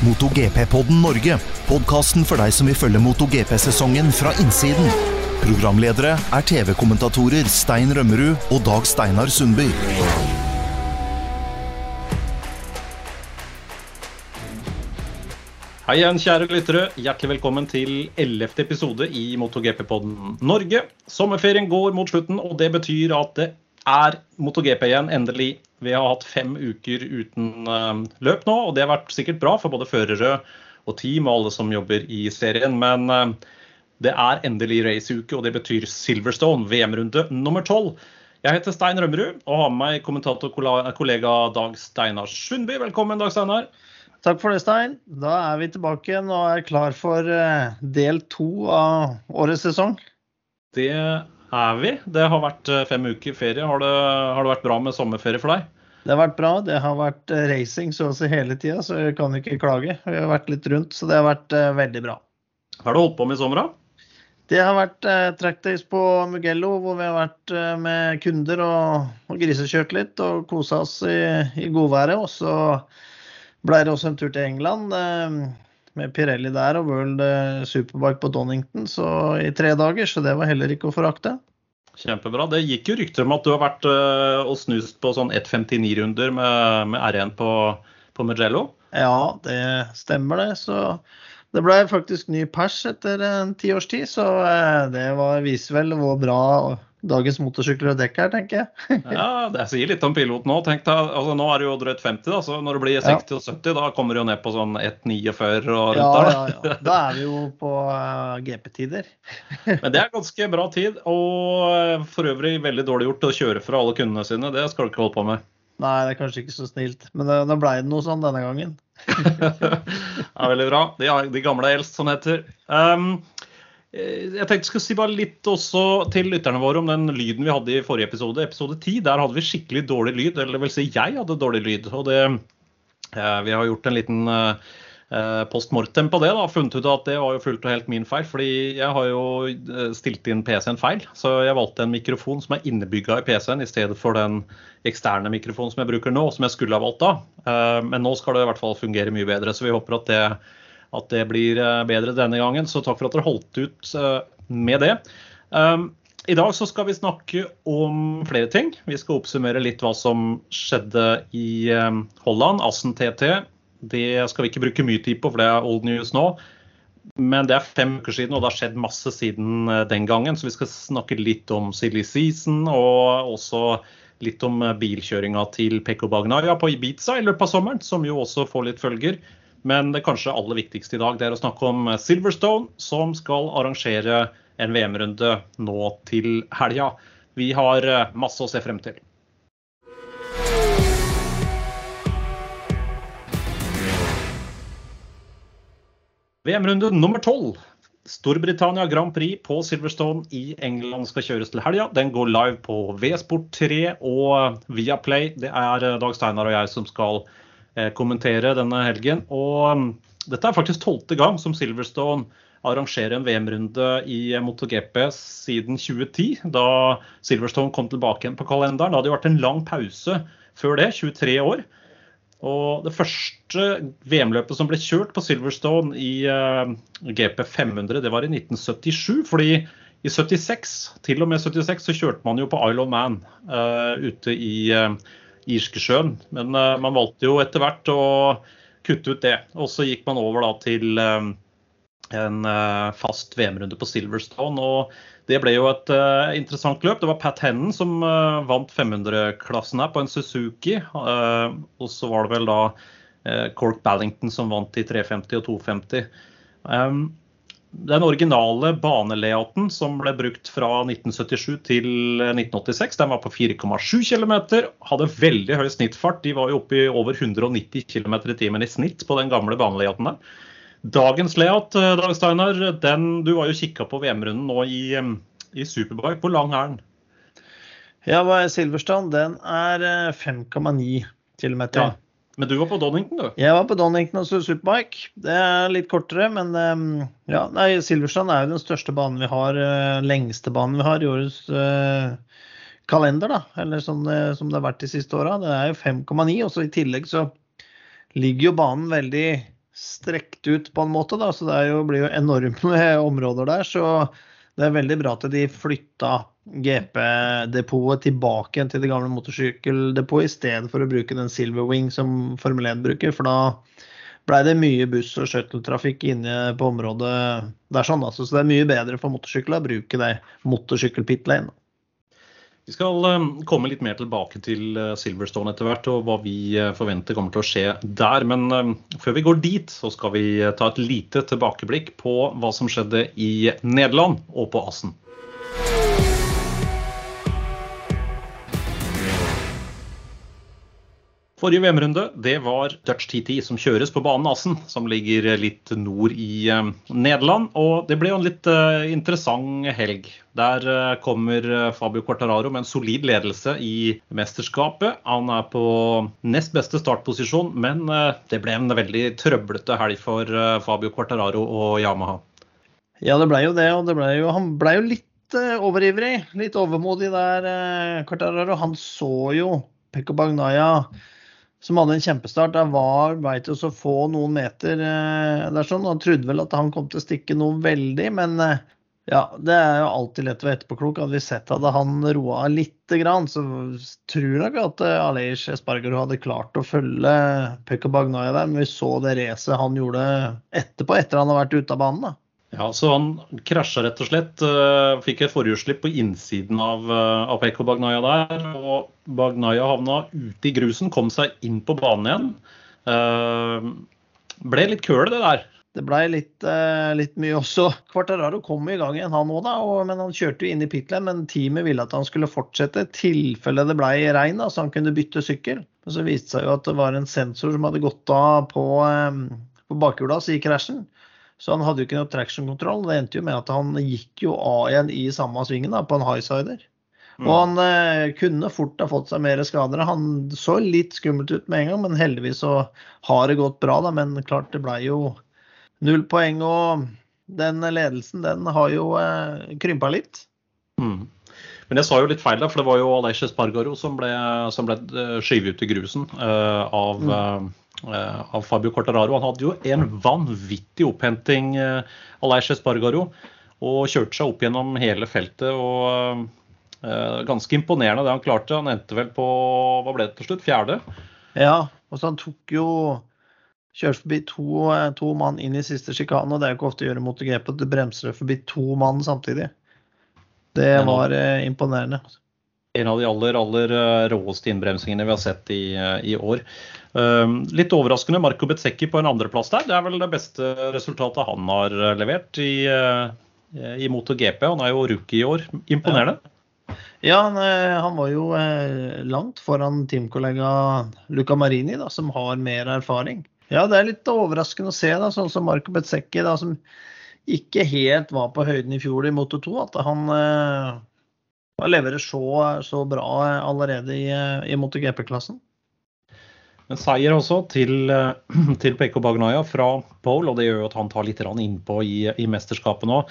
MotoGP-podden Norge. Podkasten for deg som vil følge MotoGP-sesongen fra innsiden. Programledere er TV-kommentatorer Stein Rømmerud og Dag Steinar Sundby. Hei igjen, kjære lyttere. Hjertelig velkommen til 11. episode i MotoGP-podden Norge. Sommerferien går mot slutten, og det betyr at det er MotoGP igjen, endelig. Vi har hatt fem uker uten uh, løp nå, og det har vært sikkert bra for både førere og team og alle som jobber i serien. Men uh, det er endelig raceuke, og det betyr Silverstone, VM-runde nummer tolv. Jeg heter Stein Rømmerud og har med meg kommentatorkollega Dag Steinar Sundby. Velkommen, Dag Steinar. Takk for det, Stein. Da er vi tilbake igjen og er klar for eh, del to av årets sesong. Det er vi. Det har vært eh, fem uker ferie. Har det, har det vært bra med sommerferie for deg? Det har vært bra. Det har vært eh, racing så å si hele tida, så jeg kan ikke klage. Vi har vært litt rundt, så det har vært veldig bra. Hva har du holdt på med i sommer, da? Det har vært eh, trackdays på Mugello, hvor vi har vært uh, med kunder og, og grisekjørt litt og kosa oss i, i godværet. Og så ble det også en tur til England med Pirelli der og World Superbike på Donington så i tre dager, så det var heller ikke å forakte. Kjempebra. Det gikk jo rykter om at du har vært uh, og snust på sånn 1.59-runder med, med R1 på, på Mugello? Ja, det stemmer det. Så det ble faktisk ny pers etter en tiårs tid, så uh, det var, viser vel hvor bra dagens motorsykler og dekk her, tenker jeg. ja, det sier litt om piloten òg. Altså, nå er det jo drøyt 50, da, så når det blir 60 og 70, da kommer det jo ned på sånn 1,49 og rundt ja, der. Ja, ja. Da er vi jo på uh, GP-tider. Men det er ganske bra tid, og eh, for øvrig veldig dårlig gjort å kjøre fra alle kundene sine. Det skal du ikke holde på med. Nei, det er kanskje ikke så snilt, men da ble det noe sånn denne gangen. ja, veldig bra. De, de gamle eldst, som heter. Um, Eh, jeg tenkte jeg skulle si bare litt også til lytterne våre om den lyden vi hadde i forrige episode. Episode 10. Der hadde vi skikkelig dårlig lyd. Eller det vil si, jeg hadde dårlig lyd. Og det, eh, vi har gjort en liten eh, post mortem på det. da, Funnet ut at det var jo fullt og helt min feil. fordi jeg har jo stilt inn PC-en feil. Så jeg valgte en mikrofon som er innebygga i PC-en, i stedet for den eksterne mikrofonen som jeg bruker nå, som jeg skulle ha valgt da. Men nå skal det i hvert fall fungere mye bedre. Så vi håper at det at det blir eh, bedre denne gangen. Så takk for at dere holdt ut eh, med det. I dag så skal vi snakke om flere ting. Vi skal oppsummere litt hva som skjedde i Holland, Assen TT. Det skal vi ikke bruke mye tid på, for det er old news nå. Men det er fem uker siden, og det har skjedd masse siden eh, den gangen. Så vi skal snakke litt om silly season, og også litt om bilkjøringa til Pekko Bagnaria på Ibiza i løpet av sommeren, som jo også får litt følger. Men det kanskje aller viktigste i dag det er å snakke om Silverstone, som skal arrangere en VM-runde nå til helga. Vi har eh, masse å se frem til. VM-runde nummer tolv. Storbritannia Grand Prix på Silverstone i England skal kjøres til helga. Den går live på V-Sport 3 og Viaplay. Det er eh, Dag Steinar og jeg som skal Eh, kommentere denne helgen. Og mm, dette er faktisk tolvte gang som Silverstone arrangerer en VM-runde i MotoGP siden 2010, da Silverstone kom tilbake igjen på kalenderen. Det hadde jo vært en lang pause før det, 23 år. Og det første VM-løpet som ble kjørt på Silverstone i uh, GP 500, det var i 1977. fordi i 76, til og med 76 så kjørte man jo på Isle of Man uh, ute i uh, Irskesjøen. Men uh, man valgte jo etter hvert å kutte ut det. Og så gikk man over da til en uh, fast VM-runde på Silverstone. og Det ble jo et uh, interessant løp. Det var Pat Hennen som vant 500-klassen her på en Suzuki. og så var det vel da Cork Ballington som vant i 350 og 250. Um, den originale banelayouten som ble brukt fra 1977 til 1986, den var på 4,7 km. Hadde veldig høy snittfart. De var jo oppe i over 190 km i timen i snitt på den gamle banelayouten der. Dagens layout, eh, Dag Steinar, den, du var jo kikka på VM-runden nå i, eh, i Superbike. Hvor lang er den? Ja, Silverstone den er 5,9 eh, km. Ja. Men du var på Donington, du? Jeg var på Donington og Superbike. Det er litt kortere, men ehm, ja, nei, Silverstrand er jo den største banen vi har, lengste banen vi har i årets uh, kalender, da. Eller som det, som det har vært de siste åra. Det er jo 5,9. Og så i tillegg så ligger jo banen veldig strekt ut på en måte, da, så det jo, blir jo enorme områder der. Så det er veldig bra at de flytta GP-depotet tilbake til det gamle motorsykkeldepotet i stedet for å bruke den Silver Wing som Formel 1 bruker. For da blei det mye buss- og shuttletrafikk inne på området der. sånn, altså. Så det er mye bedre for motorsykler å bruke det motorsykkel-pit lane. Vi skal eh, komme litt mer tilbake til eh, Silverstone etter hvert, og hva vi eh, forventer kommer til å skje der. Men før vi går dit, så skal vi ta et lite tilbakeblikk på hva som skjedde i Nederland og på Assen. Forrige VM-runde det var Dutch TT som kjøres på banen Assen, som ligger litt nord i uh, Nederland. Og det ble jo en litt uh, interessant helg. Der uh, kommer Fabio Quartararo med en solid ledelse i mesterskapet. Han er på nest beste startposisjon, men det ble en veldig trøblete helg for Fabio Quartararo og Yamaha. Ja, det ble jo det. Og det ble jo, han ble jo litt overivrig. Litt overmodig der, Quartararo. Han så jo Pekko Bagnaya som hadde en kjempestart. Der var til å få noen meter eh, der sånn. Han trodde vel at han kom til å stikke noe veldig, men eh, ja, det er jo alltid lett å være etterpåklok. Hadde vi sett at han roa lite grann, så tror jeg nok at eh, Aleish Espargaro hadde klart å følge Pekka Bagnaya der. Men vi så det racet han gjorde etterpå, etter han har vært ute av banen. da. Ja, så Han krasja rett og slett. Uh, fikk et forhjulsslipp på innsiden av, Apeko av Pekko Bagnaya der. og Bagnaya havna ute i grusen, kom seg inn på banen igjen. Uh, ble litt køl, det der. Det ble litt, litt mye også. Quartararo kom i gang igjen, han òg, da. Men han kjørte jo inn i pit men teamet ville at han skulle fortsette i tilfelle det ble regn, så han kunne bytte sykkel. Men så viste det seg jo at det var en sensor som hadde gått av på, på bakhjula i krasjen. Så han hadde jo ikke noe traction-kontroll. Det endte jo med at han gikk jo av igjen i samme svingen da, på en highsider. Mm. Og han eh, kunne fort ha fått seg mer skader. Han så litt skummelt ut med en gang, men heldigvis så har det gått bra. Da. Men klart det ble jo null poeng. Og den ledelsen den har jo eh, krympa litt. Mm. Men jeg sa jo litt feil, da, for det var jo Aleix Spargaro som ble, som ble eh, skyvet ut i grusen uh, av mm. Eh, av Fabio Cortararo. Han hadde jo en vanvittig opphenting, uh, Aleish Espargaro, og kjørte seg opp gjennom hele feltet. og uh, Ganske imponerende det han klarte. Han endte vel på hva ble det til slutt? Fjerde? Ja, og så han tok jo Kjørte forbi to, to mann inn i siste sjikane, og det er jo ikke ofte å gjøre mot GP at du bremser forbi to mann samtidig. Det var imponerende. En av de aller, aller råeste innbremsingene vi har sett i, i år. Ehm, litt overraskende Marco Bezzecchi på en andreplass der. Det er vel det beste resultatet han har eh, levert i, eh, i MotoGP. Han er jo rookie i år. Imponerende. Ja, han, eh, han var jo langt foran teamkollega Luca Marini, da, som har mer erfaring. Ja, det er litt overraskende å se, da, sånn som Marco Bezzecchi, da, som ikke helt var på høyden i fjor i Moto 2. At han eh, leverer så, så bra allerede i, i MotoGP-klassen. En seier også til, eh, til Pekko Bagnaya fra pole, og det gjør jo at han tar litt innpå i, i mesterskapet nå.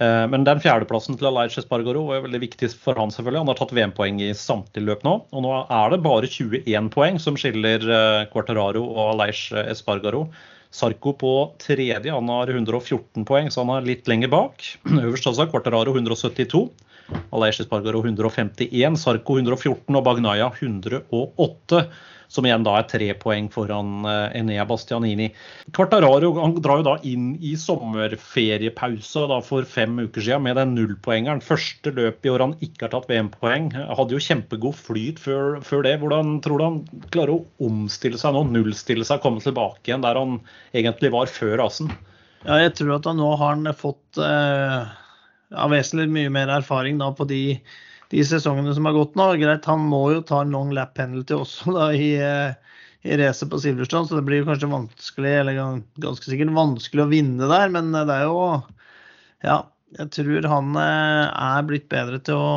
Eh, men den fjerdeplassen til Aleish Espargaro var veldig viktig for han selvfølgelig. Han har tatt VM-poeng i samtlige løp nå. Og nå er det bare 21 poeng som skiller eh, Quartararo og Aleish Espargaro. Sarko på tredje, han har 114 poeng, så han er litt lenger bak. Øverst altså Quartararo 172. Aleish Espargaro 151, Sarko 114 og Bagnaya 108 som igjen da er tre poeng foran eh, Enea Bastianini. Quartararo han drar jo da inn i sommerferiepause da for fem uker siden med den nullpoengeren. Første løp i år han ikke har tatt VM-poeng. Hadde jo kjempegod flyt før, før, det. Hvordan tror du han klarer å omstille seg nå, nullstille seg, komme tilbake igjen der han egentlig var før rasen? Ja, jeg tror at han nå har han fått eh, ja, vesentlig mye mer erfaring da på de de sesongene som har gått nå. Greit, han må jo ta en long lap penalty også da, i, eh, i racet på Silverstone, så det blir kanskje vanskelig, eller ganske sikkert vanskelig å vinne der. Men det er jo Ja, jeg tror han eh, er blitt bedre til å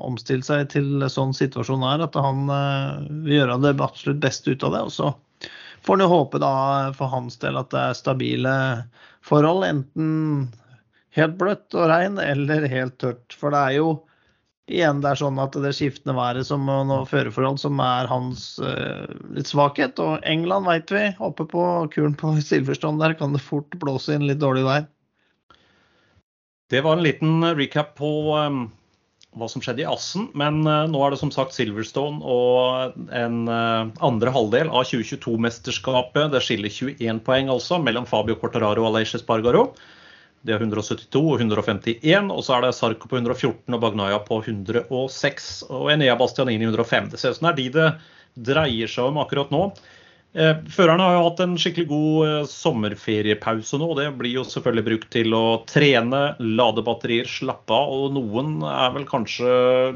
omstille seg til sånn situasjon er, at han eh, vil gjøre det absolutt beste ut av det. Og så får han jo håpe da for hans del at det er stabile forhold, enten helt bløtt og regn eller helt tørt. For det er jo igjen det er sånn at det skiftende været som og føreforhold som er hans uh, litt svakhet. Og England veit vi, oppe på kuren på Silverstone der kan det fort blåse inn litt dårlig vær. Det var en liten recap på um, hva som skjedde i Assen. Men uh, nå er det som sagt Silverstone og en uh, andre halvdel av 2022-mesterskapet. Det skiller 21 poeng altså mellom Fabio Cortararo og Aleix Spargaro. Det er 172 og 151, og så er det Sarko på 114 og Bagnaya på 106. Og Enea Bastianini 105. Det ser ut som det er de det dreier seg om akkurat nå. Eh, førerne har jo hatt en skikkelig god eh, sommerferiepause nå. og Det blir jo selvfølgelig brukt til å trene, lade batterier, slappe av. Og noen er vel kanskje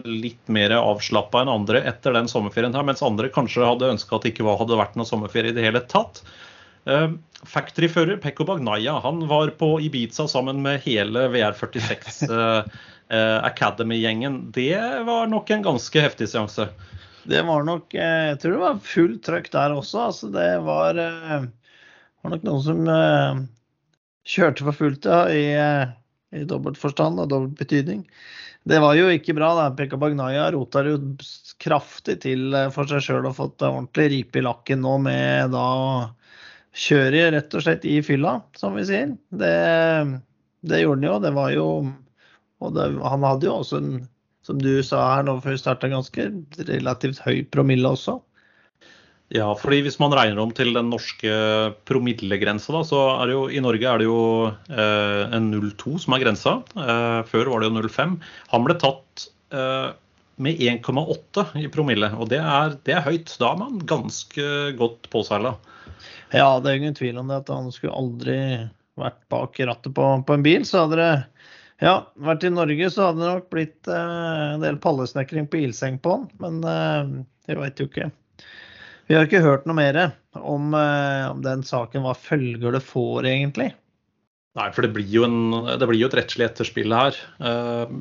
litt mer avslappa enn andre etter den sommerferien her, mens andre kanskje hadde ønska at det ikke hadde vært noen sommerferie i det hele tatt. Uh, Factory-fører Pekko Bagnaya han var på Ibiza sammen med hele VR46 uh, uh, Academy-gjengen. Det var nok en ganske heftig seanse. Det var nok eh, Jeg tror det var fullt trøkk der også. Altså, det var, var nok noen som kjørte for fullt ja, i, i dobbelt forstand og dobbelt betydning. Det var jo ikke bra. da. Pekka Bagnaya rota jo kraftig til for seg sjøl og fått ordentlig ripe i lakken nå med da kjører rett og slett i fylla, som vi sier. Det, det gjorde han jo. Det var jo Og det, han hadde jo også en, som du sa her nå før vi starta, ganske relativt høy promille også. Ja, fordi hvis man regner om til den norske promillegrensa, så er det jo i Norge er det jo eh, en 0,2 som er grensa. Eh, før var det jo 0,5. Han ble tatt eh, med 1,8 i promille, og det er, det er, høyt. Da er man ganske godt påseila. Ja, det er ingen tvil om det. At han skulle aldri vært bak rattet på, på en bil. Så hadde det ja, vært i Norge, så hadde det nok blitt eh, en del pallesnekring på ildseng på han. Men eh, jeg veit jo ikke. Vi har ikke hørt noe mer om, eh, om den saken, hva følger det får, egentlig. Nei, for det blir jo, en, det blir jo et rettslig etterspill her. Eh,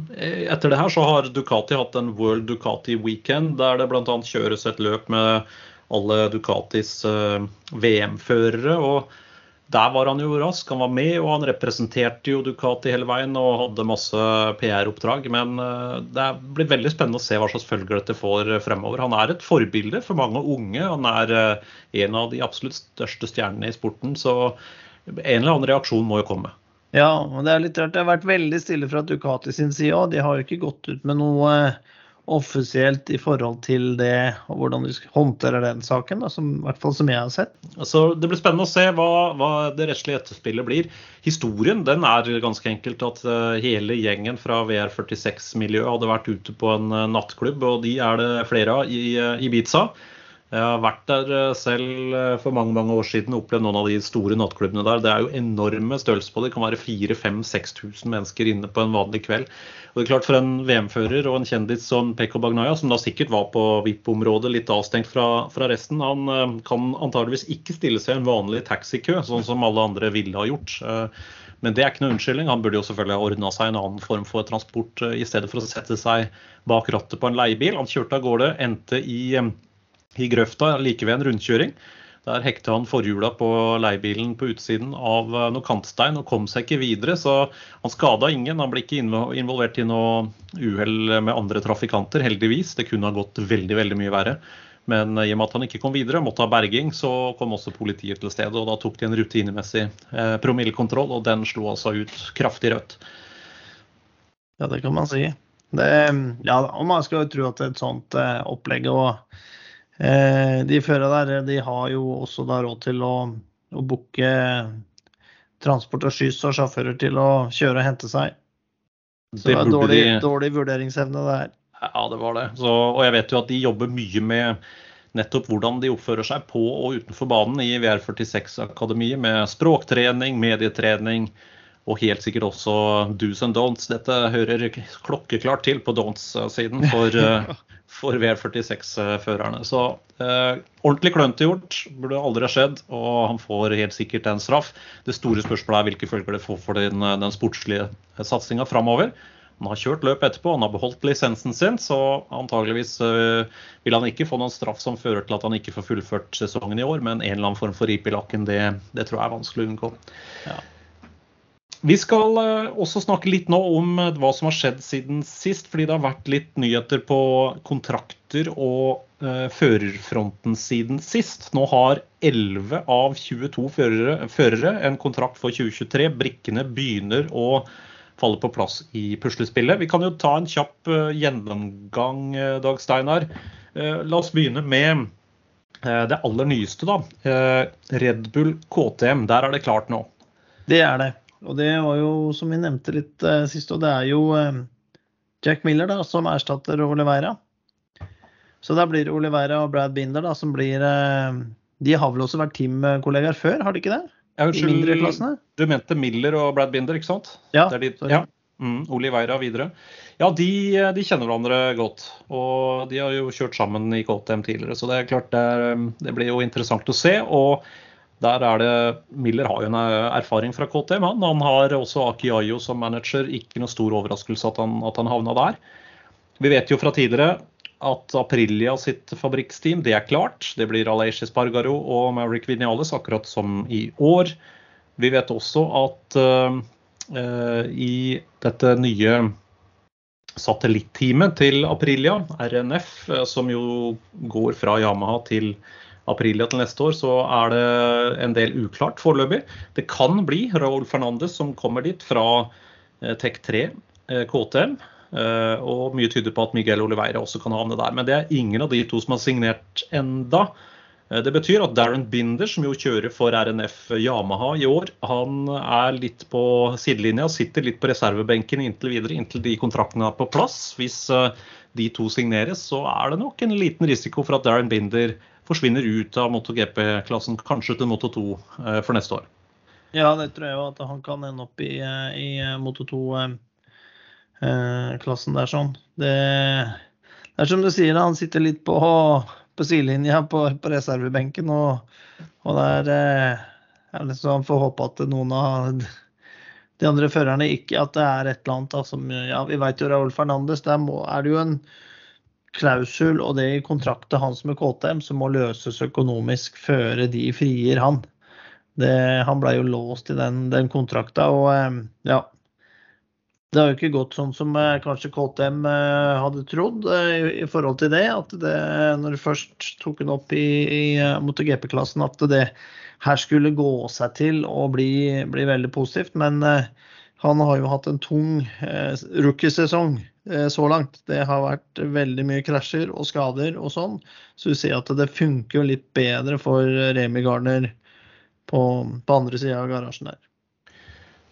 etter det her så har Ducati hatt en World Ducati Weekend, der det bl.a. kjøres et løp med alle Ducatis eh, VM-førere. og der var han jo rask, han var med og han representerte jo Ducati hele veien og hadde masse PR-oppdrag. Men eh, det blir veldig spennende å se hva slags følger dette får fremover. Han er et forbilde for mange unge. Han er eh, en av de absolutt største stjernene i sporten. Så en eller annen reaksjon må jo komme. Ja, og det er litt rart. Det har vært veldig stille fra Ducati sin side òg. De har jo ikke gått ut med noe offisielt i forhold til det, og hvordan de håndterer den saken, da, som, i hvert fall som jeg har sett. Altså, det blir spennende å se hva, hva det rettslige etterspillet blir. Historien den er ganske enkelt at uh, hele gjengen fra VR46-miljøet hadde vært ute på en uh, nattklubb, og de er det flere av i uh, Ibiza. Jeg har vært der eh, selv eh, for mange mange år siden og opplevd noen av de store nattklubbene der. Det er jo enorme størrelser på det. Det kan være 4000-5000-6000 mennesker inne på en vanlig kveld. Og det er klart For en VM-fører og en kjendis som Pekko Bagnaya, som da sikkert var på VIP-området, litt avstengt fra, fra, resten, han eh, kan antageligvis ikke stille seg i en vanlig taxikø, sånn som alle andre ville ha gjort. Men det er ikke noe unnskyldning. Han burde jo selvfølgelig ha ordna seg en annen form for transport i stedet for å sette seg bak rattet på en leiebil. Han kjørte av gårde, endte i i grøfta like ved en rundkjøring. Der hekta han forhjula på leiebilen på utsiden av eh, noe kantstein og kom seg ikke videre. Så han skada ingen. Han ble ikke involvert i noe uhell med andre trafikanter, heldigvis. Det kunne ha gått veldig, veldig mye verre. Men i og med at han ikke kom videre, måtte ha berging, så kom også politiet til stedet. Og da tok de en rutinemessig eh, promillekontroll, og den slo altså ut kraftig rødt. Ja, det kan man si. Det, ja, og man skal jo tro at et sånt eh, opplegg og Eh, de føra der de har jo også da råd til å, å booke transport og skyss og sjåfører til å kjøre og hente seg. Så det er dårlig, de... dårlig vurderingsevne det her. Ja, det var det. Så, og jeg vet jo at de jobber mye med nettopp hvordan de oppfører seg på og utenfor banen i VR46-akademiet, med språktrening, medietrening og helt sikkert også do's and don'ts. Dette hører klokkeklart til på don'ts-siden for, eh, for V46-førerne. Så eh, ordentlig klønete burde aldri ha skjedd, og han får helt sikkert en straff. Det store spørsmålet er hvilke følger det får for den, den sportslige satsinga framover. Han har kjørt løp etterpå, han har beholdt lisensen sin, så antageligvis vil han ikke få noen straff som fører til at han ikke får fullført sesongen i år, men en eller annen form for rip i lakken, det, det tror jeg er vanskelig å unngå. Ja. Vi skal eh, også snakke litt nå om eh, hva som har skjedd siden sist. Fordi det har vært litt nyheter på kontrakter og uh, førerfronten siden sist. Nå har 11 av 22 førere, førere, en kontrakt for 2023. Brikkene begynner å falle på plass i puslespillet. Vi kan jo ta en kjapp gjennomgang, Dag Steinar. la oss begynne med det aller nyeste, da. Red Bull KTM. Der er det klart nå. Det er det. Og det var jo, som vi nevnte litt uh, sist, og det er jo uh, Jack Miller da, som erstatter Oliveira. Så da blir det Oliveira og Brad Binder da, som blir uh, De har vel også vært teamkollegaer før, har de ikke det? Ja, unnskyld, du mente Miller og Brad Binder, ikke sant? Ja. Det er De, ja. Mm, Oliveira videre. Ja, de, de, kjenner hverandre godt. Og de har jo kjørt sammen i KTM tidligere, så det er klart det, det blir jo interessant å se. og der er det, Miller har jo en eh, erfaring fra KTM. Han, han har også Aki Ayo som manager. Ikke noe stor overraskelse at han, at han havna der. Vi vet jo fra tidligere at Aprilia sitt fabrikksteam det er klart. Det blir Aleix Bargaro og Maverick Vinales, akkurat som i år. Vi vet også at uh, uh, i dette nye satellitteamet til Aprilia, RNF, som jo går fra Yamaha til april til neste år, så er det en del uklart foreløpig. Det kan bli Raúl Fernandes som kommer dit fra eh, Tech3 eh, KTM. Eh, og mye tyder på at Miguel Oliveira også kan havne der. Men det er ingen av de to som har signert enda. Det betyr at Darren Binder, som jo kjører for RNF Yamaha i år, han er litt på sidelinja, sitter litt på reservebenken inntil videre, inntil de kontraktene er på plass. Hvis de to signeres, så er det nok en liten risiko for at Darren Binder forsvinner ut av MotoGP-klassen, kanskje til Moto 2 eh, for neste år. Ja, det tror jeg jo at han kan ende opp i, eh, i eh, Moto 2-klassen der sånn. Det, det, er som du sier, han sitter litt på, på sidelinja på, på reservebenken, og, og der er liksom, Han får håpe at noen av de andre førerne ikke At det er et eller annet da, som Ja, vi vet jo Raúl Fernandes, der må, er det jo en klausul og det i kontrakten hans med KTM som må løses økonomisk før de frier han. Det, han ble jo låst i den, den kontrakta, og eh, ja. Det har jo ikke gått sånn som eh, kanskje KTM eh, hadde trodd i, forhold til det. At det, når du først tok den opp i, i MotoGP-klassen, at det her skulle gå seg til å bli, bli veldig positivt. Men han har jo hatt en tung rookiesesong Eh, så langt. Det har vært veldig mye krasjer og skader og sånn. Så du ser at det funker litt bedre for Remi Garner på, på andre sida av garasjen der.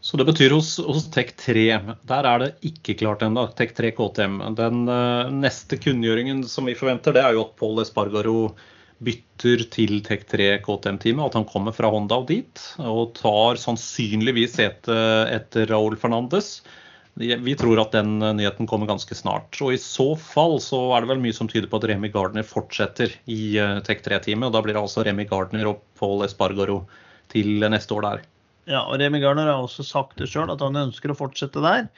Så det betyr hos, hos Tech3, der er det ikke klart ennå, Tech3 KTM. Den uh, neste kunngjøringen som vi forventer, det er jo at Paul Espargaro bytter til Tech3 KTM-teamet. At han kommer fra Honda og dit, og tar sannsynligvis sete etter Raúl Fernandes. Vi tror at den eh, nyheten kommer ganske snart. Og I så fall så er det vel mye som tyder på at Remi Gardner fortsetter i eh, Tech 3-teamet. og Da blir det altså Remi Gardner og Paul Espargaro til neste år der. Ja, og Remi Gardner har også sagt det sjøl, at han ønsker å fortsette der.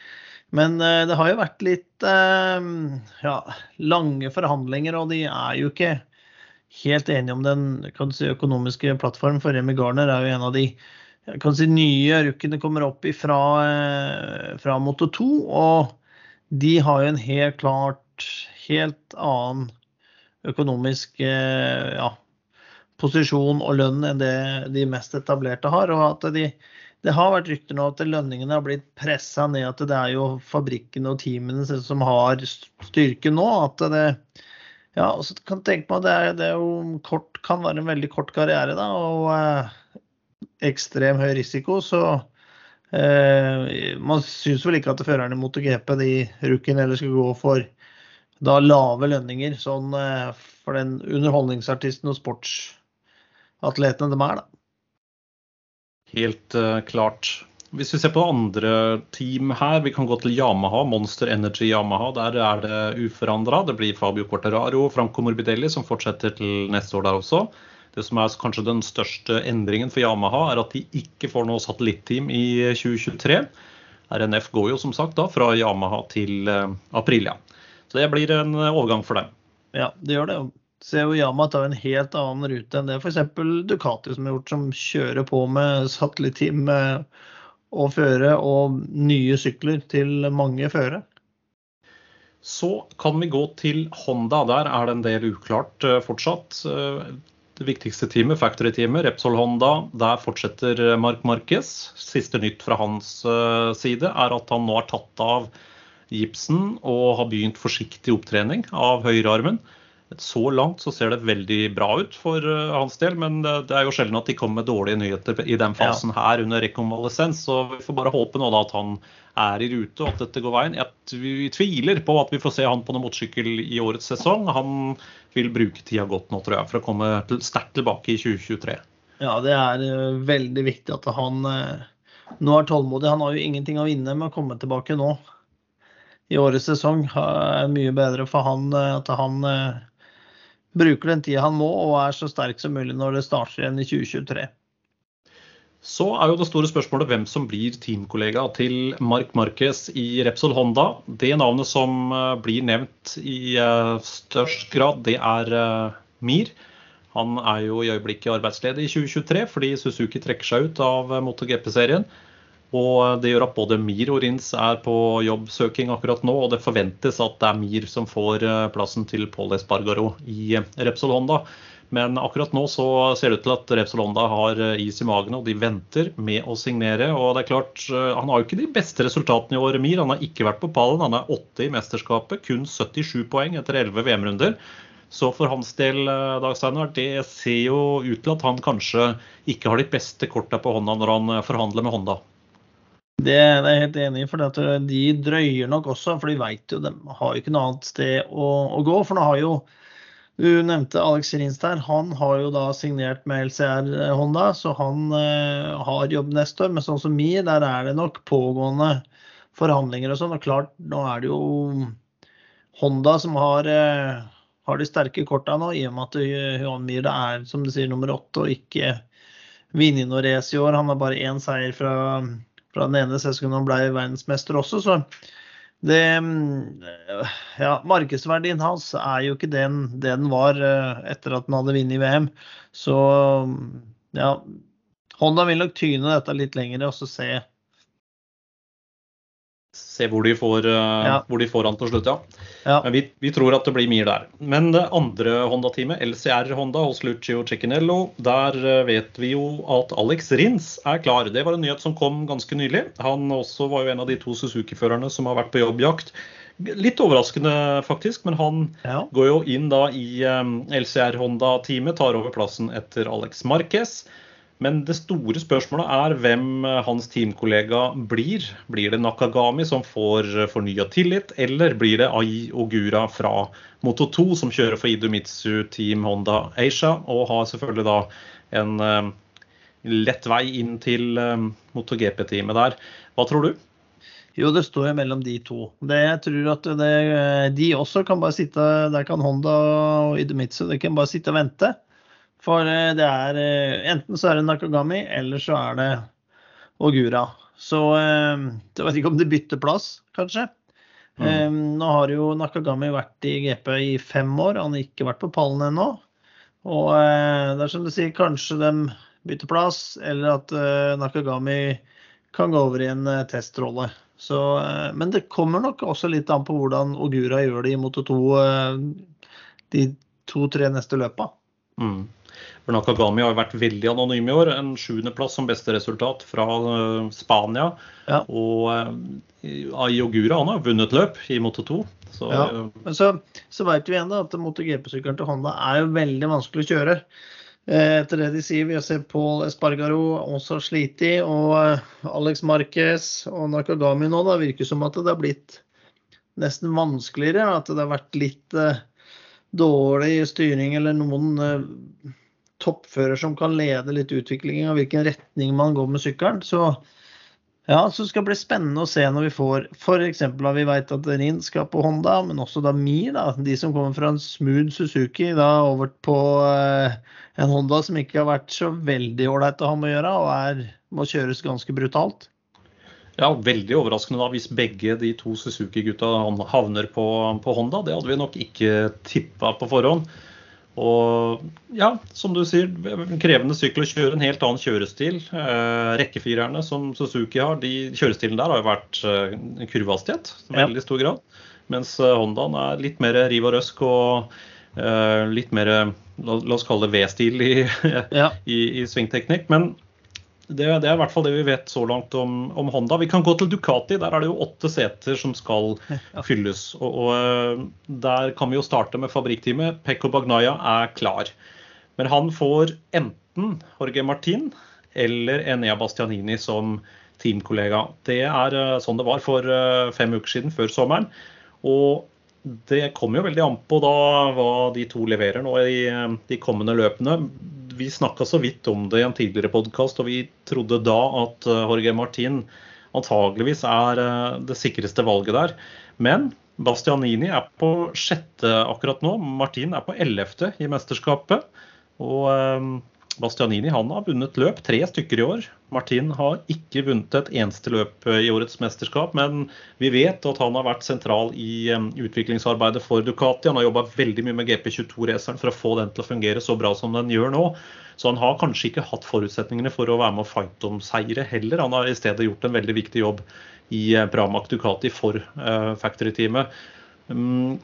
Men det har jo vært litt ja, lange forhandlinger, og de er jo ikke helt enige om den si, økonomiske plattformen. For Remi Gardner er jo en av de kan si nye rukkene kommer opp fra, eh, fra Moto 2. Og de har jo en helt klart helt annen økonomisk eh, ja, posisjon og lønn enn det de mest etablerte har. og at de, det har vært rykter nå at lønningene har blitt pressa ned. At det er jo fabrikkene og teamene som har styrke nå. at det ja, og så kan tenke meg at det, det er jo kort, kan være en veldig kort karriere. da, og eh, ekstrem høy risiko, så eh, Man syns vel ikke at førerne i MotoGP, de rukken heller skal gå for da lave lønninger sånn eh, for den underholdningsartisten og sportsatletene de er, da. Helt uh, klart. Hvis vi ser på andre team her, vi kan gå til Yamaha, Monster Energy Yamaha. Der er det uforandra. Det blir Fabio Corteraro og Franco Morbidelli som fortsetter til neste år der også. Det som er kanskje den største endringen for Yamaha, er at de ikke får noe satellitteam i 2023. RNF går jo som sagt da fra Yamaha til eh, Aprilia. Så det blir en overgang for dem. Ja, det gjør det. Ser jo Yamaha tar en helt annen rute enn det f.eks. Ducati som har gjort, som kjører på med satellitteam og føre og nye sykler til mange føre. Så kan vi gå til Honda. Der er det en del uklart fortsatt. Viktigste teamet, Factory-teamet, Repsol Honda, der fortsetter Mark Marquez. Siste nytt fra hans uh, side er at han nå har tatt av gipsen og har begynt forsiktig opptrening av høyrearmen. Så langt så ser det veldig bra ut for uh, hans del, men det, er jo sjelden at de kommer med dårlige nyheter i den fasen ja. her under rekonvalesens. Så vi får bare håpe nå da at han er i rute og at dette går veien. Jeg vi tviler på at vi får se han på noen motorsykkel i årets sesong. Han vil bruke tida godt nå, tror jeg, for å komme til, sterkt tilbake i 2023. Ja, det er uh, veldig viktig at han uh, nå er tålmodig. Han har jo ingenting å vinne med å komme tilbake nå i årets sesong. Er mye bedre for han at han bruker den tida han må og er så sterk som mulig når det starter igjen i 2023. Så er jo det store spørsmålet hvem som blir teamkollega til Mark Marquez i Repsol Honda. Det navnet som eh, blir nevnt i eh, størst grad, det er eh, Mir. Han er jo i øyeblikket arbeidsledig i 2023 fordi Suzuki trekker seg ut av MotoGP-serien. Og det gjør at både Mir og Rins er på jobbsøking akkurat nå, og det forventes at det er Mir som får eh, plassen til Paul Espargaro i eh, Repsol Honda. Men akkurat nå så ser det ut til at Repsol Honda har eh, is i magen, og de venter med å signere. Og det er klart, han har jo ikke de beste resultatene i år, Mir. Han har ikke vært på pallen. Han er åtte i mesterskapet, kun 77 poeng etter 11 VM-runder. Så for hans del, Dag Steinar, det ser jo ut til at han kanskje ikke har de beste korta på hånda når han forhandler med Honda. Det, er jeg helt enig i, for de drøyer nok også. For de vet jo de har jo ikke noe annet sted å, å gå. For nå har jo du nevnte Alex Rins der. Han har jo da signert med LCR Honda, så han eh, har jobb neste år. Men sånn som Mi, der er det nok pågående forhandlinger og sånn. Og klart, nå er det jo Honda som har, eh, har de sterke korta nå, i og med at Johan Myhre er som du sier, nummer åtte og ikke vunnet noe race i år. Han har bare én seier fra fra den ene sesongen han ble verdensmester også. Så det Ja, markedsverdien hans er jo ikke den, det den var eh, etter at han hadde vunnet VM. Så ja, Honda vil nok tyne dette litt lenger og så se Se hvor de får, eh, ja. hvor de får han til slutt, ja. ja. Men vi, vi, tror at det blir mye der. Men det andre Honda-teamet, LCR Honda hos Lucio Ciccinello, der eh, vet vi jo at Alex Rins er klar. Det var en nyhet som kom ganske nylig. Han også var jo en av de to Suzuki-førerne som har vært på jobbjakt. Litt overraskende, faktisk, men han ja. går jo inn da i eh, LCR Honda-teamet, tar over plassen etter Alex Marquez. Men det store spørsmålet er hvem eh, hans teamkollega blir. Blir det Nakagami som får eh, fornya tillit, eller blir det Ai Ogura fra Moto2 som kjører for Idumitsu Team Honda Asia, og har selvfølgelig da en uh, lett vei inn til MotoGP-teamet der. Hva tror du? Jo, det står jo mellom de to. Det, jeg tror at det, de også kan bare sitte Der kan Honda og Idemitsu de kan bare sitte og vente. For eh, det er eh, enten så er det Nakagami, eller så er det Ogura. Så eh, jeg vet ikke om de bytter plass, kanskje. Mm. Nå har jo Nakagami vært i GP i fem år, han har ikke vært på pallen ennå. Og det er som du sier, kanskje de bytter plass, eller at Nakagami kan gå over i en testrolle. Så, men det kommer nok også litt an på hvordan Ogura gjør det i Moto 2 de to-tre neste løpa. Mm. For Nakagami har vært veldig anonym i år. En sjuendeplass som beste resultat fra uh, Spania. Ja. Og uh, Ayogura han har vunnet løp i Moto 2. Så, ja. Men så, så vet vi igjen da at MotoGP-sykkelen til Honda er jo veldig vanskelig å kjøre. Etter det de sier, vi har sett Paul Espargaro også slite og Alex Marquez og Nakagami nå. Da virker som at det har blitt nesten vanskeligere. At det har vært litt dårlig styring eller noen toppfører som kan lede litt utviklingen av hvilken retning man går med sykkelen. Så ja, så skal det bli spennende å se når vi får f.eks. at vi vet at Rin skal på Honda, men også da Mi, da, de som kommer fra en smooth Suzuki, da over på eh, en Honda som ikke har vært så veldig ålreit å ha med å gjøre, og er, må kjøres ganske brutalt. Ja, Veldig overraskende da hvis begge de to Suzuki-gutta havner på, på, Honda. Det hadde vi nok ikke tippa på forhånd. Og ja, som du sier, krevende sykkel å kjøre, en helt annen kjørestil. Eh, rekkefirerne som Suzuki har, de kjørestilen der har jo vært eh, kurvehastighet i veldig stor grad. Mens eh, Hondaen er litt mer riv og røsk og eh, litt mer la, la oss kalle det V-stil i, Ja. i, i svingteknikk. Men det, det er i hvert fall det vi vet så langt om, om Honda. Vi kan gå til Ducati. Der er det jo åtte seter som skal fylles. Og, og eh, Der kan vi jo starte med fabrikkteamet. Pekko Bagnaya er klar. Men han får enten Jorge Martin eller Enea Bastianini som teamkollega. Det er eh, sånn det var for eh, fem uker siden, før sommeren. Og det kommer jo veldig an på da hva de to leverer nå i eh, de kommende løpene. Vi snakka så vidt om det i en tidligere podkast, og vi trodde da at eh, Jorge Martin antageligvis er eh, det sikreste valget der. Men Bastianini er på sjette akkurat nå. Martin er på ellevte i mesterskapet. Og Bastianini han har vunnet løp, tre stykker i år. Martin har ikke vunnet et eneste løp eh, i årets mesterskap, men vi vet at han har vært sentral i eh, utviklingsarbeidet for Ducati. Han har jobba veldig mye med GP22-raceren for å få den til å fungere så bra som den gjør nå. Så han har kanskje ikke hatt forutsetningene for å være med å fighte om seire heller. Han har i stedet gjort en veldig viktig jobb i eh, Pramac Ducati for Factory-teamet. Mm,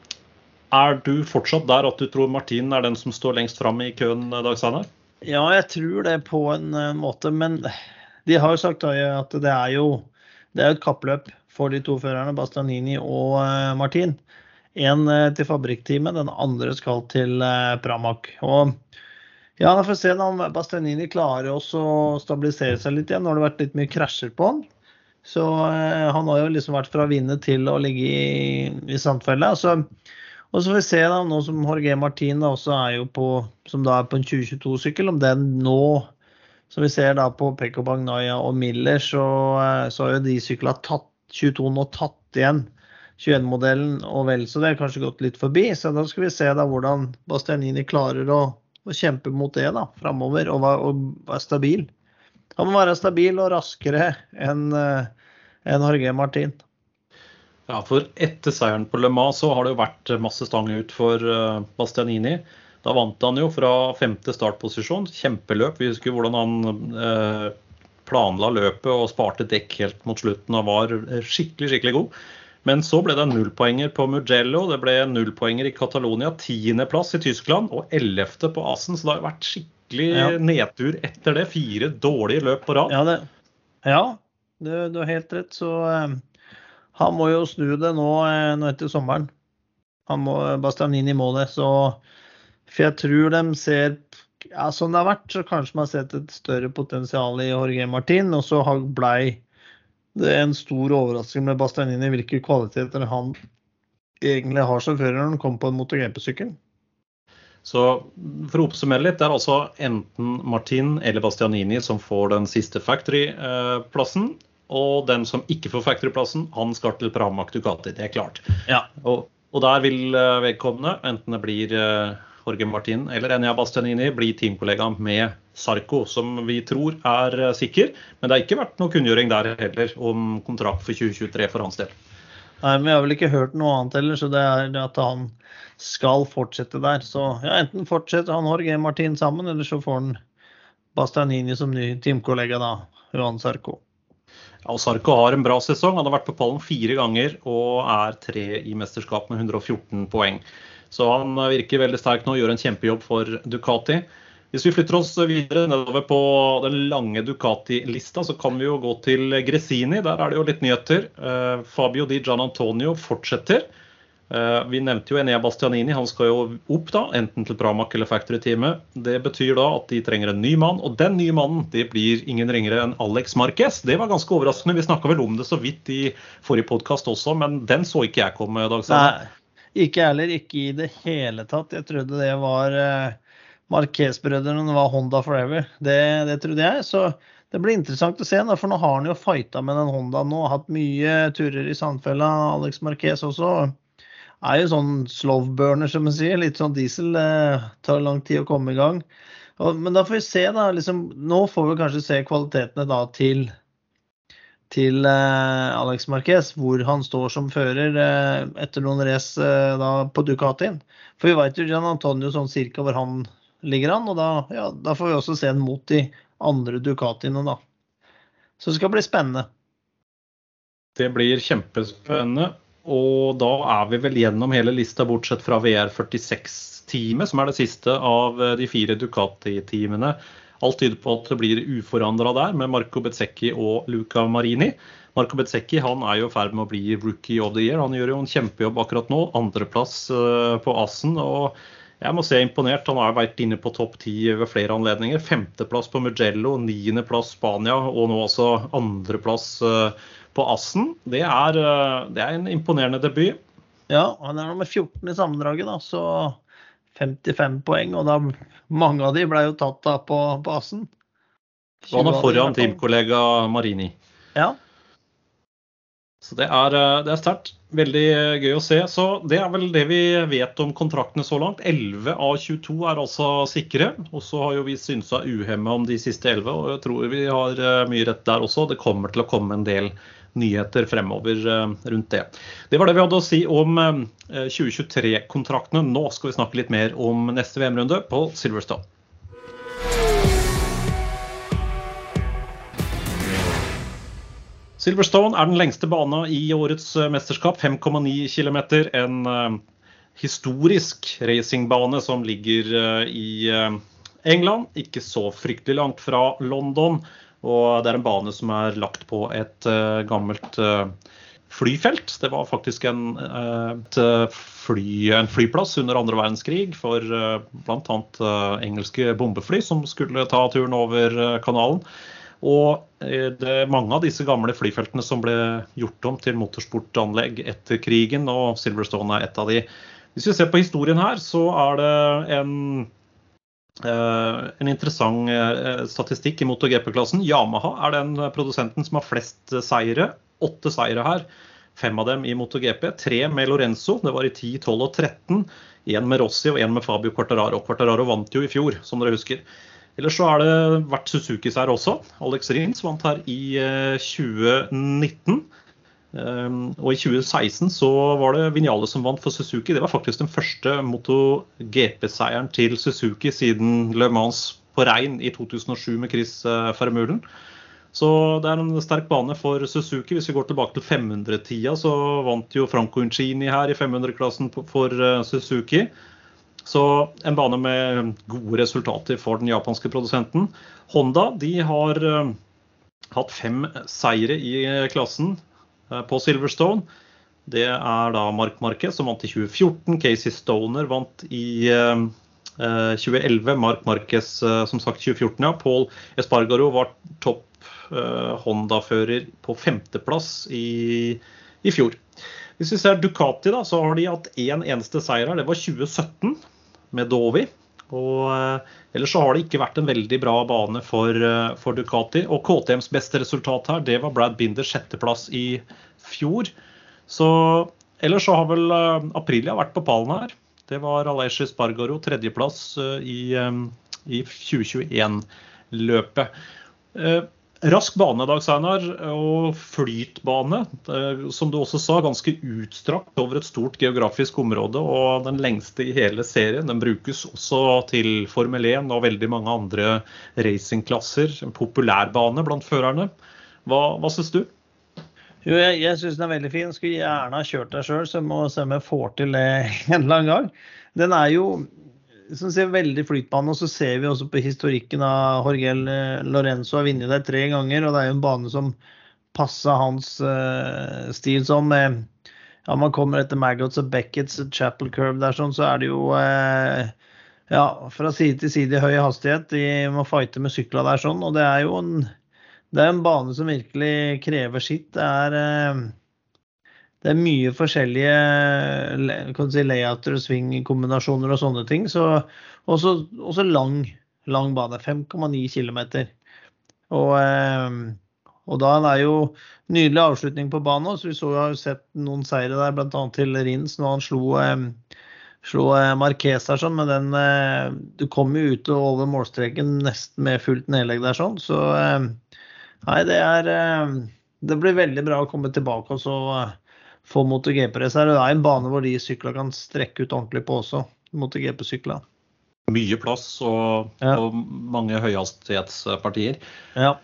er du fortsatt der at du tror Martin er den som står lengst fram i køen, Dag Steinar? Ja, jeg tror det på en eh, måte, men de har jo sagt at det er jo det er et kappløp for de to førerne, Bastianini og eh, Martin. En eh, til fabrikkteamet, den andre skal til Pramac. Og ja, da får se om Bastianini klarer også å stabilisere seg litt igjen. Nå har det vært litt mye krasjer på han. Så han har jo liksom vært fra å vinne til å ligge i, i sandfella. Så og så får vi se da, nå som Jorge Martin da også er jo på, som da er på en 2022-sykkel, om den nå, som vi ser da på Pekko Bagnaya og Miller, så, eh, så har jo de sykla tatt 22 nå tatt igjen 21-modellen og vel, så det har kanskje gått litt forbi. Så da skal vi se da hvordan Bastianini klarer å, å kjempe mot det da, framover og, og være stabil. Han må være stabil og raskere enn en Jorge Martin. Ja, for etter seieren på Le Mans så har det jo vært masse stang ut for eh, Bastianini. Da vant han jo fra femte startposisjon. Kjempeløp. Vi husker hvordan han eh, planla løpet og sparte dekk helt mot slutten og var eh, skikkelig, skikkelig god. Men så ble det nullpoenger på Mugello, det ble nullpoenger i Catalonia, tiendeplass i Tyskland og ellevte på Asen. Så det har vært skikkelig Ja. nedtur etter det. Fire dårlige løp på rad. Ja, det, ja du, du har helt rett. Så han må jo snu det nå, eh, nå etter sommeren. Han må, Bastianini må det. Så, for jeg tror de ser ja, Som det har vært, så kanskje man har sett et større potensial i Jorge Martin. Og så blei det en stor overraskelse med Bastianini hvilke kvaliteter han egentlig har som fører når han kommer på en MotoGP-sykkel. Så for å oppsummere litt, det er altså enten Martin eller Bastianini som får den siste Factory-plassen. Og den som ikke får Factory-plassen, han skal til Pramac Ducati. Det er klart. Ja. Og, og der vil eh, vedkommende, enten det blir eh, Jorge Martin eller Enea Bastianini, bli teamkollega med Sarko, som vi tror er eh, sikker. Men det har ikke vært noe kunngjøring der heller om kontrakt for 2023 for hans del. Nei, men Vi har vel ikke hørt noe annet heller, så det er at han skal fortsette der. Så ja, enten fortsetter han Jorge Martin sammen, eller så får han Bastianini som ny teamkollega, da. Johan Sarko. Ja, Sarko har en bra sesong. Han har vært på pallen fire ganger og er tre i mesterskap med 114 poeng. Så han virker veldig sterk nå og gjør en kjempejobb for Ducati. Hvis vi flytter oss videre nedover på den lange Ducati-lista, så kan vi jo gå til Gresini. Der er det jo litt nyheter. Eh, Fabio Di Gian Antonio fortsetter. Eh, Vi nevnte jo Enea Bastianini. Han skal jo opp, da, enten til Pramac eller Factory-teamet. Det betyr da at de trenger en ny mann, og den nye mannen det blir ingen ringere enn Alex Marquez. Det var ganske overraskende. Vi snakka vel om det så vidt i forrige podkast også, men den så ikke jeg komme, Dag Nei, ikke jeg heller. Ikke i det hele tatt. Jeg trodde det var eh, Marquez-brødrene, var Honda Forever. Det, det trodde jeg. Så det blir interessant å se, da, for nå har han jo fighta med den Hondaen nå. Hatt mye turer i Sandfella. Alex Marquez også. Er jo sånn slowburner, som man sier. Litt sånn diesel. Eh, tar lang tid å komme i gang. Og, men da får vi se, da. Liksom, nå får vi kanskje se kvalitetene da til til Alex Marquez, hvor han står som fører etter noen race på Ducatien. For vi vet jo Gian Antonio sånn cirka hvor han ligger an, og da, ja, da får vi også se den mot de andre Ducatiene, da. Så det skal bli spennende. Det blir kjempespennende. Og da er vi vel gjennom hele lista, bortsett fra VR46-teamet, som er det siste av de fire Ducati-teamene. Alt tyder på at det blir uforandra der, med Marco Bezzecchi og Luca Marini. Marco Bezzecchi han er jo i ferd med å bli rookie of the year. Han gjør jo en kjempejobb akkurat nå. Andreplass eh, på Assen. og jeg må si jeg er imponert. Han har vært inne på topp ti ved flere anledninger. Femteplass på Mugello, niendeplass Spania og nå altså andreplass eh, på Assen. Det er, eh, det er, en imponerende debut. Ja, han er nummer 14 i sammendraget, da, så 55 poeng. Og da, mange av de ble jo tatt da på, på Assen. Han er foran teamkollega Marini. Ja. Så det er, eh, det er sterkt. Veldig eh, gøy å se. Så det er vel det vi vet om kontraktene så langt. 11 av 22 er altså sikre. Og så har jo vi synsa uhemme om de siste 11, og jeg tror vi har mye rett der også. Det kommer til å komme en del nyheter fremover eh, rundt det. Det var det vi hadde å si om 2023-kontraktene. Eh, Nå skal vi snakke litt mer om neste VM-runde på Silverstone. Silverstone er den lengste bana i årets eh, mesterskap, 5,9 km. En historisk racingbane som ligger i England, ikke så fryktelig langt fra London. Og det er en bane som er lagt på et uh, gammelt uh, flyfelt. Det var faktisk en, uh, fly, en flyplass under andre verdenskrig for uh, bl.a. Engelske bombefly som skulle ta turen over kanalen. Og det er mange av disse gamle flyfeltene som ble gjort om til motorsportanlegg etter krigen, og Silverstone er et av de. Hvis vi ser på historien her, så er det en Eh, en interessant eh, statistikk i MotoGP-klassen. Yamaha er den produsenten som har flest seire. Åtte seire her. Fem av dem i MotoGP. Tre med Lorenzo, det var i 10, 12 og 13. Én med Rossi og én med Fabio Quartararo. Quartararo vant jo i fjor, som dere husker. Ellers så har det vært Suzuki-seier også. Alex Rins vant her i 2019. Eh, Ehm, og i 2016 så var det Vinjale som vant for Suzuki. Det var faktisk den første MotoGP-seieren til Suzuki siden Le Mans på regn i 2007 med Chris Fermulen. Eh, så det er en sterk bane for Suzuki. Hvis vi går tilbake til 500-tida, så vant jo Franco Uncini her i 500-klassen for eh, Suzuki. Så en bane med gode resultater for den japanske produsenten. Honda de har eh, hatt fem seire i klassen. Eh, på Silverstone. Det er da Mark Marquez som vant i 2014. Casey Stoner vant i 2011. Eh, Mark Marquez eh, som sagt 2014, ja. Paul Espargaro var topp Honda-fører på femteplass i, i fjor. Hvis vi ser Ducati, da, så har de hatt én eneste seier her. Det var 2017 med Dovi. Og Ellers så har det ikke vært en veldig bra bane for, for Ducati. Og KTMs beste resultat her, det var Brad Binders sjetteplass i fjor. Så ellers så har vel uh, Aprilia vært på pallen her. Det var Alessi Spargaro tredjeplass i, i 2021-løpet. Rask bane, Dag Seinar, og flytbane. Som du også sa, ganske utstrakt over et stort geografisk område. Og den lengste i hele serien. Den brukes også til Formel 1 og veldig mange andre racingklasser. En populær bane blant førerne. Hva, hva syns du? Jo, jeg, jeg syns den er veldig fin. Skulle gjerne ha kjørt deg sjøl, så må se om jeg får til det en eller annen gang. Den er jo som ser veldig flytbane, og så ser vi også på historikken av Jorgel eh, Lorenzo har vunnet der tre ganger, og det er jo en bane som passer hans uh, stil som uh, ja, man kommer etter Maggots og Beckets Chapel Curve der, sånn, så er det jo uh, ja, fra side til side i høy hastighet. De må fighte med sykla der sånn, og det er jo en det er en bane som virkelig krever sitt. Det er, eh, det er mye forskjellige si, layouter og svingkombinasjoner og sånne ting. Så også, også lang, lang bane. 5,9 km. Og, eh, og da er jo nydelig avslutning på banen. Så vi så, har sett noen seire der, bl.a. til Rins når han slo, eh, slo Marquez der sånn. Men den Du kom jo ut og over målstreken nesten med fullt nedlegg der sånn. Så Nei, det er, eh, det blir veldig bra å komme tilbake og så få MotoGP-racer. Det er en bane hvor de syklene kan strekke ut ordentlig på også. MotoGP-sykler. Mye plass og, ja. og mange høyhastighetspartier. Ja.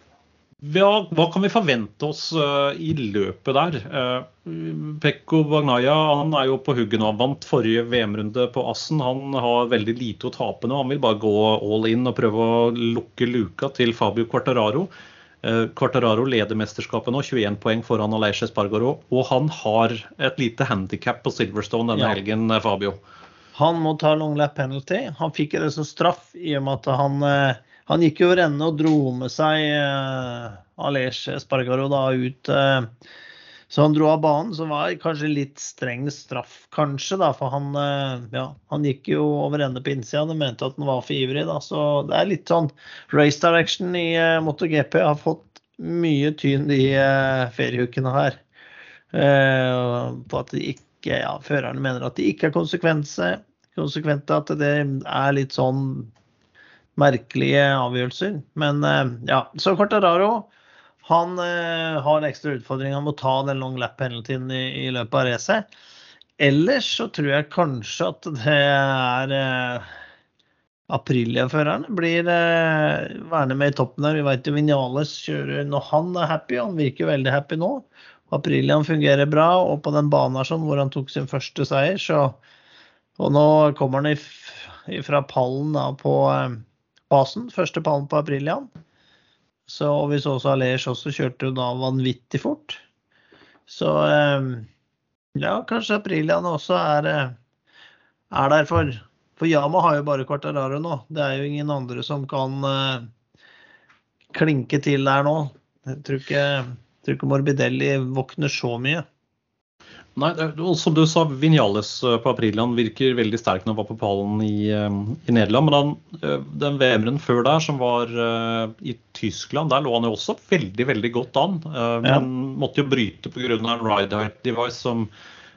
Hva, hva, kan vi forvente oss uh, i løpet der? Uh, Pekko Bagnaya han er jo på hugget nå. Han vant forrige VM-runde på Assen. Han har veldig lite å tape nå. Han vil bare gå all in og prøve å lukke luka til Fabio Quartararo. Uh, Quartararo leder mesterskapet nå, 21 poeng foran Aleix Espargaro. Og han har et lite handikap på Silverstone denne ja. helgen, Fabio. Han må ta long lap penalty. Han fikk det som straff i og med at han han gikk over ende og dro med seg Aleix Espargaro Spargaro da ut. Uh, så han dro av banen, som var kanskje litt streng straff, kanskje, da. For han, uh, ja, han gikk jo over ende på innsida og mente at han var for ivrig, da. Så det er litt sånn race direction i uh, MotoGP har fått mye tyn de uh, ferieukene her. på at de ikke, ja, førerne mener at de ikke er konsekvente, konsekvente at det er litt sånn merkelige avgjørelser. Men eh, ja, så Cortararo han eh, har en ekstra utfordring. Han må ta den long lap penaltyen i, i løpet av racet. Ellers så tror jeg kanskje at det er eh, Aprilia-førerne blir eh, værende med i toppen der. Vi vet jo Vinales kjører når han er happy. Han virker veldig happy nå. Aprilian fungerer bra, og på den banen sånn, hvor han tok sin første seier, så Og nå kommer han fra pallen da, på eh, basen. Første pallen på Aprilian. Så, og vi så også Alers også kjørte jo da vanvittig fort. Så eh, ja, kanskje Aprilian også er, eh, er der for For Yama har jo bare Quartararo nå. Det er jo ingen andre som kan uh, klinke til der nå. Jeg tror ikke, jeg tror ikke Morbidelli våkner så mye. Nei, og Som du sa, Vinales på på Aprilian virker veldig sterk når han var på pallen i, eh, i Nederland. Men han, eh, den VM-en før der, som var uh, i Tyskland, der lå han jo også veldig veldig godt an. Uh, ja. Men måtte jo bryte pga. en ride height device som,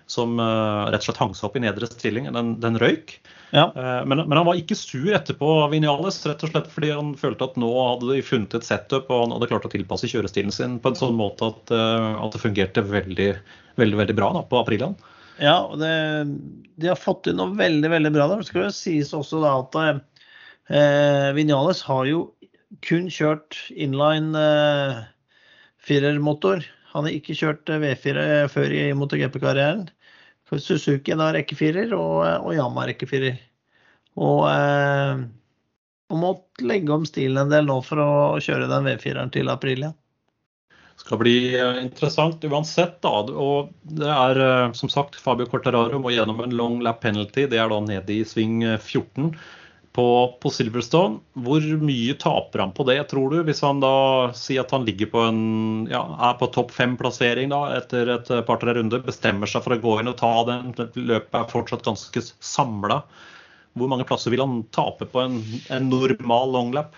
som uh, rett og slett hang seg opp i nedre stilling. Den, den røyk. Ja. Men, men, han var ikke sur etterpå, Vinales, rett og slett fordi han følte at nå hadde de funnet et setup og han hadde klart å tilpasse kjørestilen sin på en sånn måte at, at det fungerte veldig veldig veldig bra da, på Aprilland. Ja, og det, de har fått inn noe veldig veldig bra der. Det skal jo sies også da at eh, Vinales har jo kun kjørt inline eh, firermotor. Han har ikke kjørt eh, V4 før i MotoGP-karrieren. Suzuki da rekkefirer, og, og Yama rekkefirer. Og, eh, og måtte legge om stilen en del nå for å kjøre den V4-en til april. Det skal bli eh, interessant uansett. da, og det er eh, som sagt Fabio Cortararo må gjennom en long lap penalty. Det er da nede i sving 14 eh, på, på Silverstone. Hvor mye taper han på det, tror du? Hvis han da sier at han ligger på en, ja, er på topp fem-plassering etter et par-tre runder, bestemmer seg for å gå inn og ta den, løpet er fortsatt ganske samla. Hvor mange plasser vil han tape på en, en normal longlap?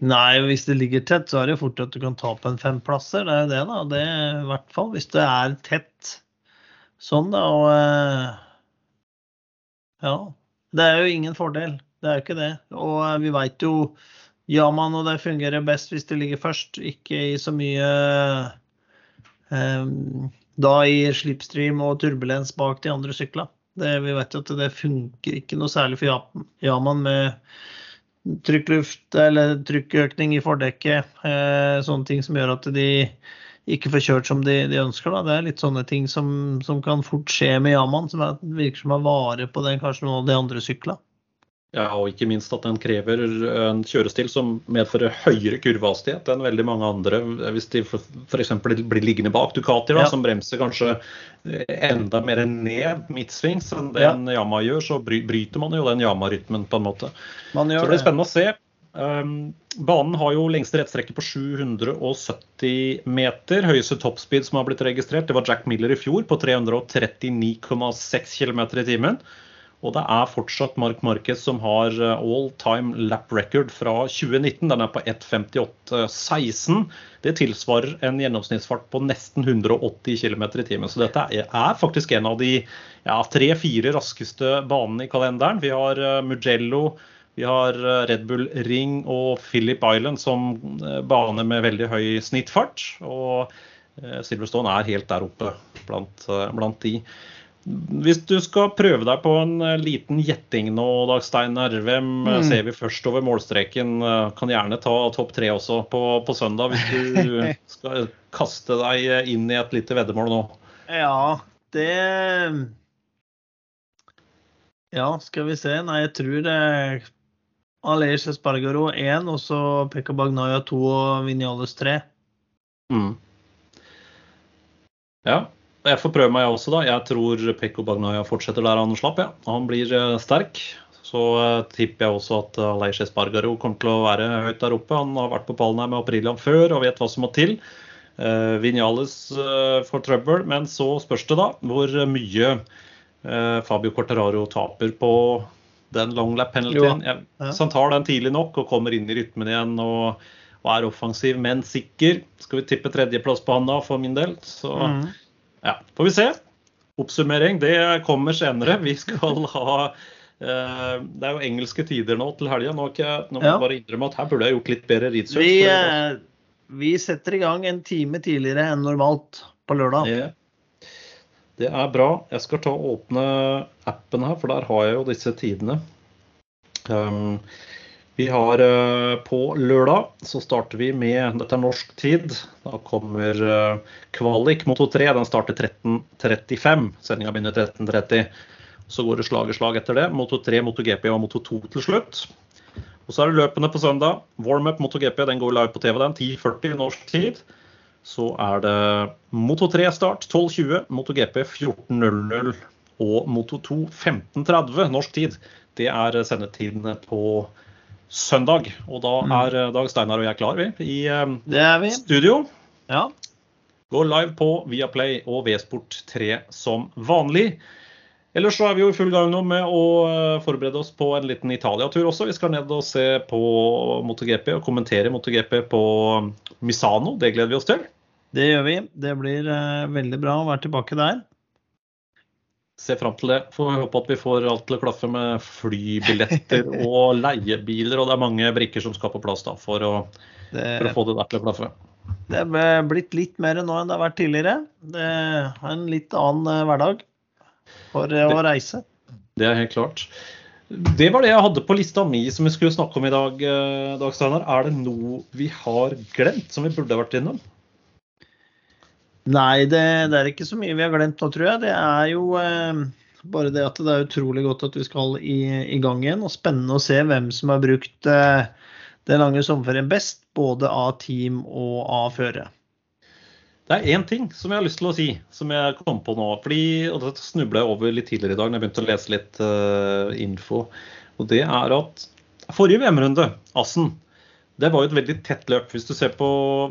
Nei, hvis det ligger tett, så er det jo fort at du kan ta på en femplasser. Det er jo det, da. Det I hvert fall hvis det er tett sånn, da. Og eh, ja. Det er jo ingen fordel. Det er jo ikke det. Og eh, vi veit jo Yaman og det fungerer best hvis det ligger først, ikke i så mye um, Da i slipstream og turbulens bak de andre syklene. vi vet jo at det funker ikke noe særlig for Yaman med trykkluft eller trykkøkning i fordekket. Eh, sånne ting som gjør at de ikke får kjørt som de, de ønsker. Da. Det er litt sånne ting som, som kan fort skje med Yaman, som er, virker som å vare på den, kanskje noen av de andre syklene. Ja, og ikke minst at den krever en kjørestil som medfører høyere kurvehastighet enn veldig mange andre. Hvis de f.eks. blir liggende bak Ducati, da, ja. som bremser kanskje enda mer ned midtsvings enn det ja. en Yama gjør, så bryter man jo den Yama-rytmen på en måte. så det blir spennende å se. Um, banen har jo lengste rettstrekke på 770 meter. Høyeste toppspeed som har blitt registrert, det var Jack Miller i fjor på 339,6 km i timen. Og det er fortsatt Mark Marquez som har eh, all time lap record fra 2019. Den er på 1.58,16. Det tilsvarer en gjennomsnittsfart på nesten 180 km i timen. Så dette er faktisk en av de ja, tre-fire raskeste banene i kalenderen. Vi har uh, Mugello, vi har uh, Red Bull Ring og Philip Island som bane med veldig høy snittfart. Og Silverstone er helt der oppe blant, blant de. Hvis du skal prøve deg på en liten gjetting nå, Dag Steinar. Hvem mm. ser vi først over målstreken? Kan gjerne ta topp tre også på, på, søndag, hvis du skal kaste deg inn i et lite veddemål nå. Ja, det Ja, skal vi se. Nei, jeg tror det Aleix Espargaro 1, og så Pekka Bagnaya 2 og Vinales 3. Mm. Ja, jeg får prøve meg også, da. Jeg tror Pekko Bagnaya fortsetter der han slapp. Ja. Han blir uh, sterk. Så uh, tipper jeg også at uh, Aleix Espargaro kommer til å være høyt der oppe. Han har vært på pallen her med Aprilian før og vet hva som må til. Uh, Vinales får trøbbel, men så spørs det da hvor mye Fabio Corteraro taper på den long lap-penaltyen. Ja. Hvis han tar den tidlig nok og kommer inn i rytmen igjen og, og, er offensiv, men sikker, skal vi tippe tredjeplass på han da, for min del. Så mm. Ja, får vi se. Oppsummering, det kommer senere. Vi skal ha uh, Det er jo engelske tider nå til helga. Nå, nå må jeg bare innrømme at her burde jeg gjort litt bedre research. Vi, uh, vi setter i gang en time tidligere enn normalt på lørdag. Det, Det er bra. Jeg skal ta og åpne appen her, for der har jeg jo disse tidene. Um, vi har uh, På lørdag så starter vi med Dette er norsk tid. Da kommer uh, kvalik Moto 3. Den starter 13.35. Sendinga begynner 13.30. Så går det slag i slag etter det. Moto 3, Moto GP og Moto 2 til slutt. Og så er det løpende på søndag. Warm-up Moto GP den går live på TV den 10.40 norsk tid så er det Moto 3 start 12.20, Moto GP 14.00 og Moto 2 15.30 norsk tid. Det er sendetidene på søndag. Og da mm. er Dag Steinar og jeg klar, vi, i eh, vi. studio. Ja. Går live på Viaplay og V-sport 3 som vanlig. Ellers så er vi jo i full gang nå med å eh, forberede oss på en liten Italia-tur også. Vi skal ned og se på MotoGP og kommentere MotoGP på Misano. Det gleder vi oss til. Det gjør vi. Det blir veldig bra å være tilbake der. Se fram til det. Får håpe at vi får alt til å klaffe med flybilletter og leiebiler. Og det er mange brikker som skal på plass da, for å, det, for å få det der til å klaffe. Det er blitt litt mer nå enn det har vært tidligere. Det er en litt annen uh, hverdag for det, å reise. Det er helt klart. Det var det jeg hadde på lista mi som vi skulle snakke om i dag. Eh, Dag Steinar. Er det noe vi har glemt som vi burde vært innom? Nei, det, det, er ikke så mye vi har glemt nå, tror jeg. Det er jo eh, bare det at det er utrolig godt at vi skal i, i gang igjen. Og spennende å se hvem som har brukt eh, den lange sommerferien best, både av team og av føre. Det er én ting som jeg har lyst til å si, som jeg kom på nå. fordi, og Det snubla jeg over litt tidligere i dag når jeg begynte å lese litt uh, info. og Det er at forrige VM-runde, Assen, det var jo et veldig tett løp. Hvis du ser på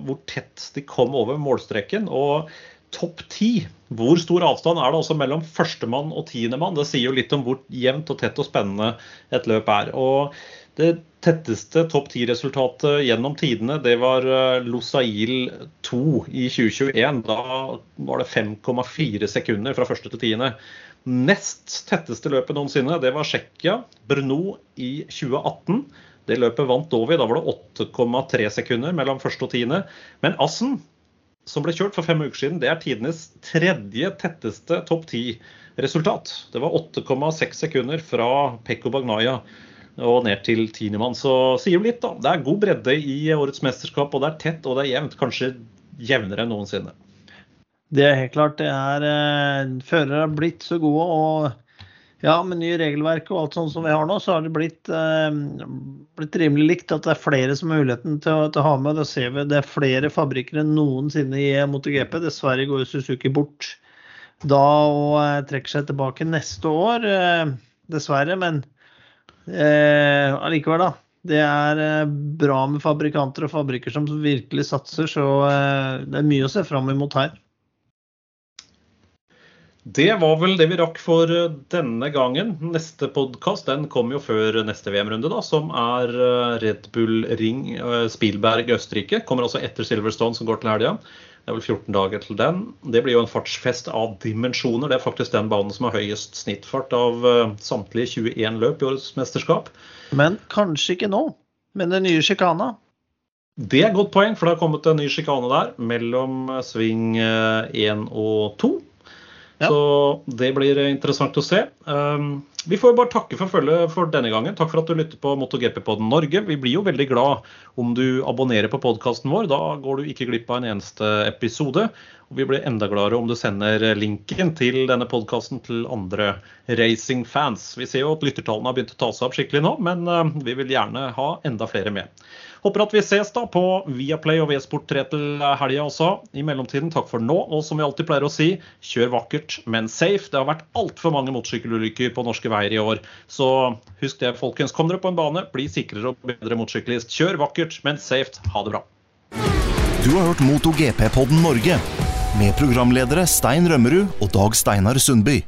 hvor tett de kom over målstreken. og topp ti. Hvor stor avstand er det også mellom førstemann og tiendemann? Det sier jo litt om hvor jevnt og tett og spennende et løp er. Og det tetteste topp ti-resultatet gjennom tidene, det var eh, Losail 2 i 2021. Da var det 5,4 sekunder fra første til tiende. Nest tetteste løpet noensinne, det var Tsjekkia, Brno i 2018. Det løpet vant Dovi. Da var det 8,3 sekunder mellom første og tiende. Men Assen, som ble kjørt for fem uker siden, det er tidenes tredje tetteste topp ti-resultat. Det var 8,6 sekunder fra Pekko Bagnaya og ned til tiendemann. Så sier jo litt, da. Det er god bredde i årets mesterskap, og det er tett og det er jevnt. Kanskje jevnere enn noensinne. Det er helt klart. Det er eh, Førere har blitt så gode. og ja, med nye regelverk og alt sånt som vi har nå, så har det blitt, eh, blitt rimelig likt at det er flere som har muligheten til å, til å ha med. Da ser vi det er flere fabrikker enn noensinne i MotoGP. Dessverre går Suzuki bort da og eh, trekker seg tilbake neste år, eh, dessverre. Men eh, allikevel, da. Det er eh, bra med fabrikanter og fabrikker som virkelig satser, så eh, det er mye å se fram imot her. Det var vel det vi rakk for eh, denne gangen. Neste podkast kommer jo før neste VM-runde, da, som er Red Bull Ring Spielberg Østerrike. Kommer også etter Silverstone, som går til helga. Det er vel 14 dager til den. Det blir jo en fartsfest av dimensjoner. Det er faktisk den banen som har høyest snittfart av samtlige 21 løp i årets mesterskap. Men kanskje ikke nå, med den nye sjikana? Det er et godt poeng, for det har kommet en ny sjikane der mellom sving 1 og 2. Ja. Så det blir interessant å se. Um, vi får bare takke for følget for denne gangen. Takk for at du lytter på MotoGP-podden Norge. Vi blir jo veldig glad om du abonnerer på podkasten vår. Da går du ikke glipp av en eneste episode. Og vi blir enda gladere om du sender linken til denne podkasten til andre racingfans. Vi ser jo at lyttertallene har begynt å ta seg opp skikkelig nå, men uh, vi vil gjerne ha enda flere med. Håper at vi ses da på Viaplay og V-Sport 3 til helga også. I mellomtiden, takk for nå. Og som vi alltid pleier å si, kjør vakkert, men safe. Det har vært altfor mange motorsykkelulykker på norske veier i år. Så husk det, folkens. Kom dere på en bane, bli sikrere og bedre motorsyklist. Kjør vakkert, men safe. Ha det bra. Du har hørt MotoGP-podden Norge med programledere Stein Rømmerud og Dag Steinar Sundby.